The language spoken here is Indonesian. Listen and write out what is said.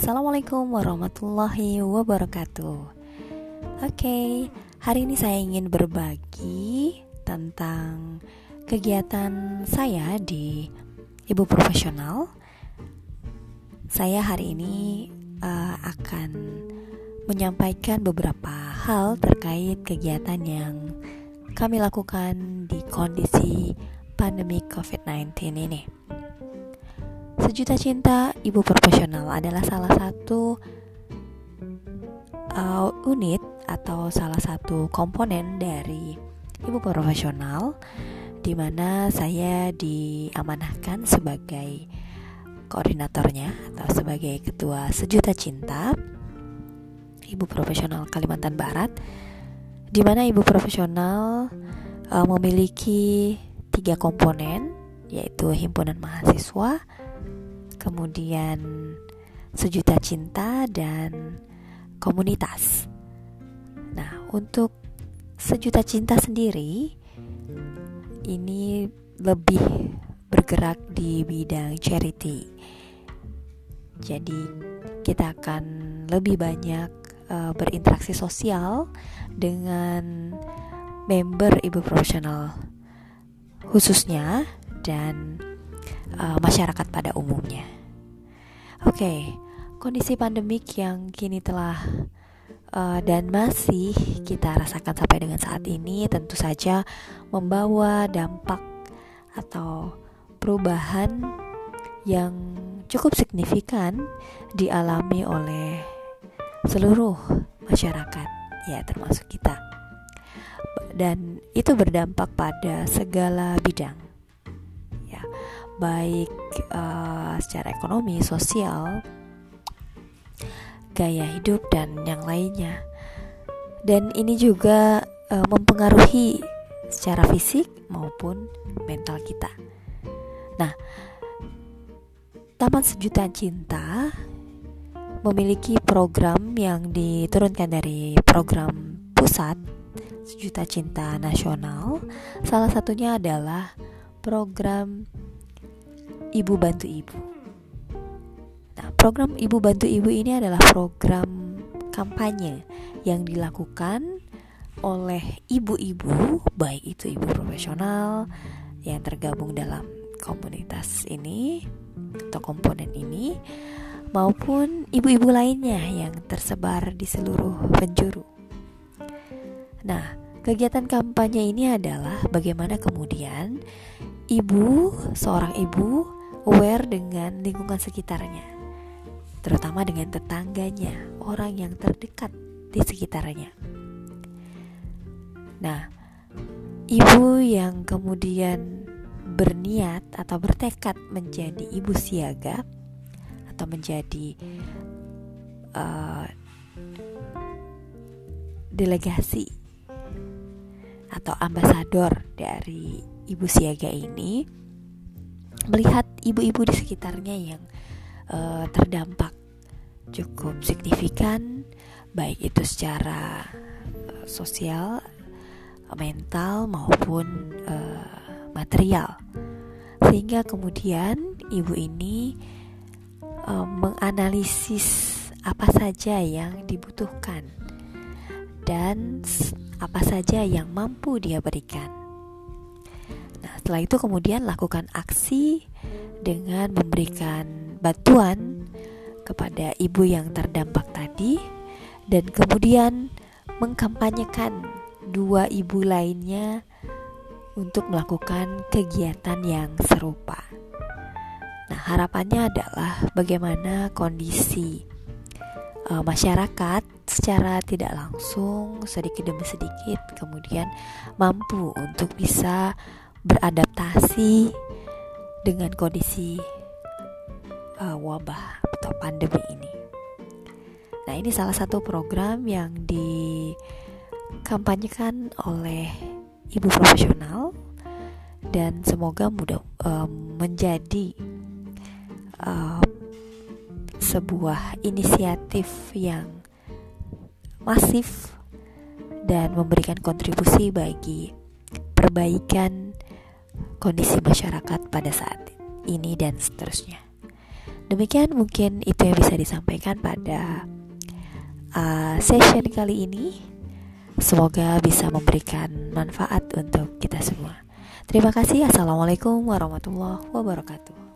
Assalamualaikum warahmatullahi wabarakatuh. Oke, hari ini saya ingin berbagi tentang kegiatan saya di Ibu Profesional. Saya hari ini uh, akan menyampaikan beberapa hal terkait kegiatan yang kami lakukan di kondisi pandemi COVID-19 ini. Sejuta Cinta Ibu Profesional adalah salah satu uh, unit atau salah satu komponen dari Ibu Profesional di mana saya diamanahkan sebagai koordinatornya atau sebagai ketua Sejuta Cinta Ibu Profesional Kalimantan Barat di mana Ibu Profesional uh, memiliki tiga komponen yaitu himpunan mahasiswa, kemudian sejuta cinta dan komunitas. Nah, untuk sejuta cinta sendiri ini lebih bergerak di bidang charity. Jadi, kita akan lebih banyak uh, berinteraksi sosial dengan member ibu profesional khususnya dan uh, masyarakat pada umumnya. Oke, okay, kondisi pandemik yang kini telah uh, dan masih kita rasakan sampai dengan saat ini tentu saja membawa dampak atau perubahan yang cukup signifikan dialami oleh seluruh masyarakat ya termasuk kita dan itu berdampak pada segala bidang baik uh, secara ekonomi, sosial, gaya hidup dan yang lainnya. Dan ini juga uh, mempengaruhi secara fisik maupun mental kita. Nah, Taman Sejuta Cinta memiliki program yang diturunkan dari program pusat Sejuta Cinta Nasional. Salah satunya adalah program Ibu Bantu Ibu. Nah, program Ibu Bantu Ibu ini adalah program kampanye yang dilakukan oleh ibu-ibu, baik itu ibu profesional yang tergabung dalam komunitas ini atau komponen ini maupun ibu-ibu lainnya yang tersebar di seluruh penjuru. Nah, kegiatan kampanye ini adalah bagaimana kemudian ibu, seorang ibu aware dengan lingkungan sekitarnya, terutama dengan tetangganya, orang yang terdekat di sekitarnya. Nah, ibu yang kemudian berniat atau bertekad menjadi ibu siaga atau menjadi uh, delegasi atau ambasador dari ibu siaga ini melihat ibu-ibu di sekitarnya yang uh, terdampak cukup signifikan baik itu secara uh, sosial, mental maupun uh, material. Sehingga kemudian ibu ini uh, menganalisis apa saja yang dibutuhkan dan apa saja yang mampu dia berikan setelah itu kemudian lakukan aksi dengan memberikan bantuan kepada ibu yang terdampak tadi dan kemudian mengkampanyekan dua ibu lainnya untuk melakukan kegiatan yang serupa. Nah, harapannya adalah bagaimana kondisi uh, masyarakat secara tidak langsung sedikit demi sedikit kemudian mampu untuk bisa beradaptasi dengan kondisi uh, wabah atau pandemi ini. Nah, ini salah satu program yang dikampanyekan oleh ibu profesional dan semoga mudah uh, menjadi uh, sebuah inisiatif yang masif dan memberikan kontribusi bagi perbaikan kondisi masyarakat pada saat ini dan seterusnya. Demikian mungkin itu yang bisa disampaikan pada uh, session kali ini. Semoga bisa memberikan manfaat untuk kita semua. Terima kasih. Assalamualaikum warahmatullahi wabarakatuh.